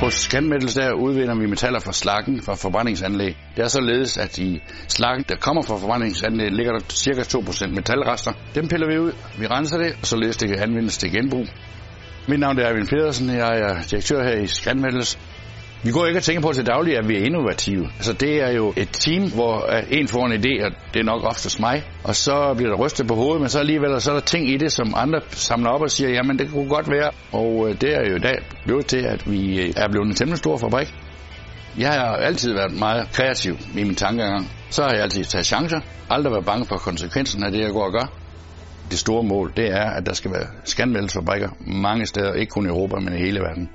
Hos Scanmetals der udvinder vi metaller fra slakken fra forbrændingsanlæg. Det er således, at i slakken, der kommer fra forbrændingsanlæg, ligger der cirka 2% metalrester. Dem piller vi ud, vi renser det, således det kan anvendes til genbrug. Mit navn er Erwin Pedersen, jeg er direktør her i Scanmetals. Vi går ikke og tænker på til daglig, at vi er innovative. Altså det er jo et team, hvor en får en idé, og det er nok oftest mig, og så bliver der rystet på hovedet, men så alligevel så er der ting i det, som andre samler op og siger, jamen det kunne godt være, og øh, det er jo i dag blevet til, at vi øh, er blevet en temmelig stor fabrik. Jeg har altid været meget kreativ i min tankegang. Så har jeg altid taget chancer, aldrig været bange for konsekvensen af det, jeg går og gør. Det store mål, det er, at der skal være scanmældsfabrikker mange steder, ikke kun i Europa, men i hele verden.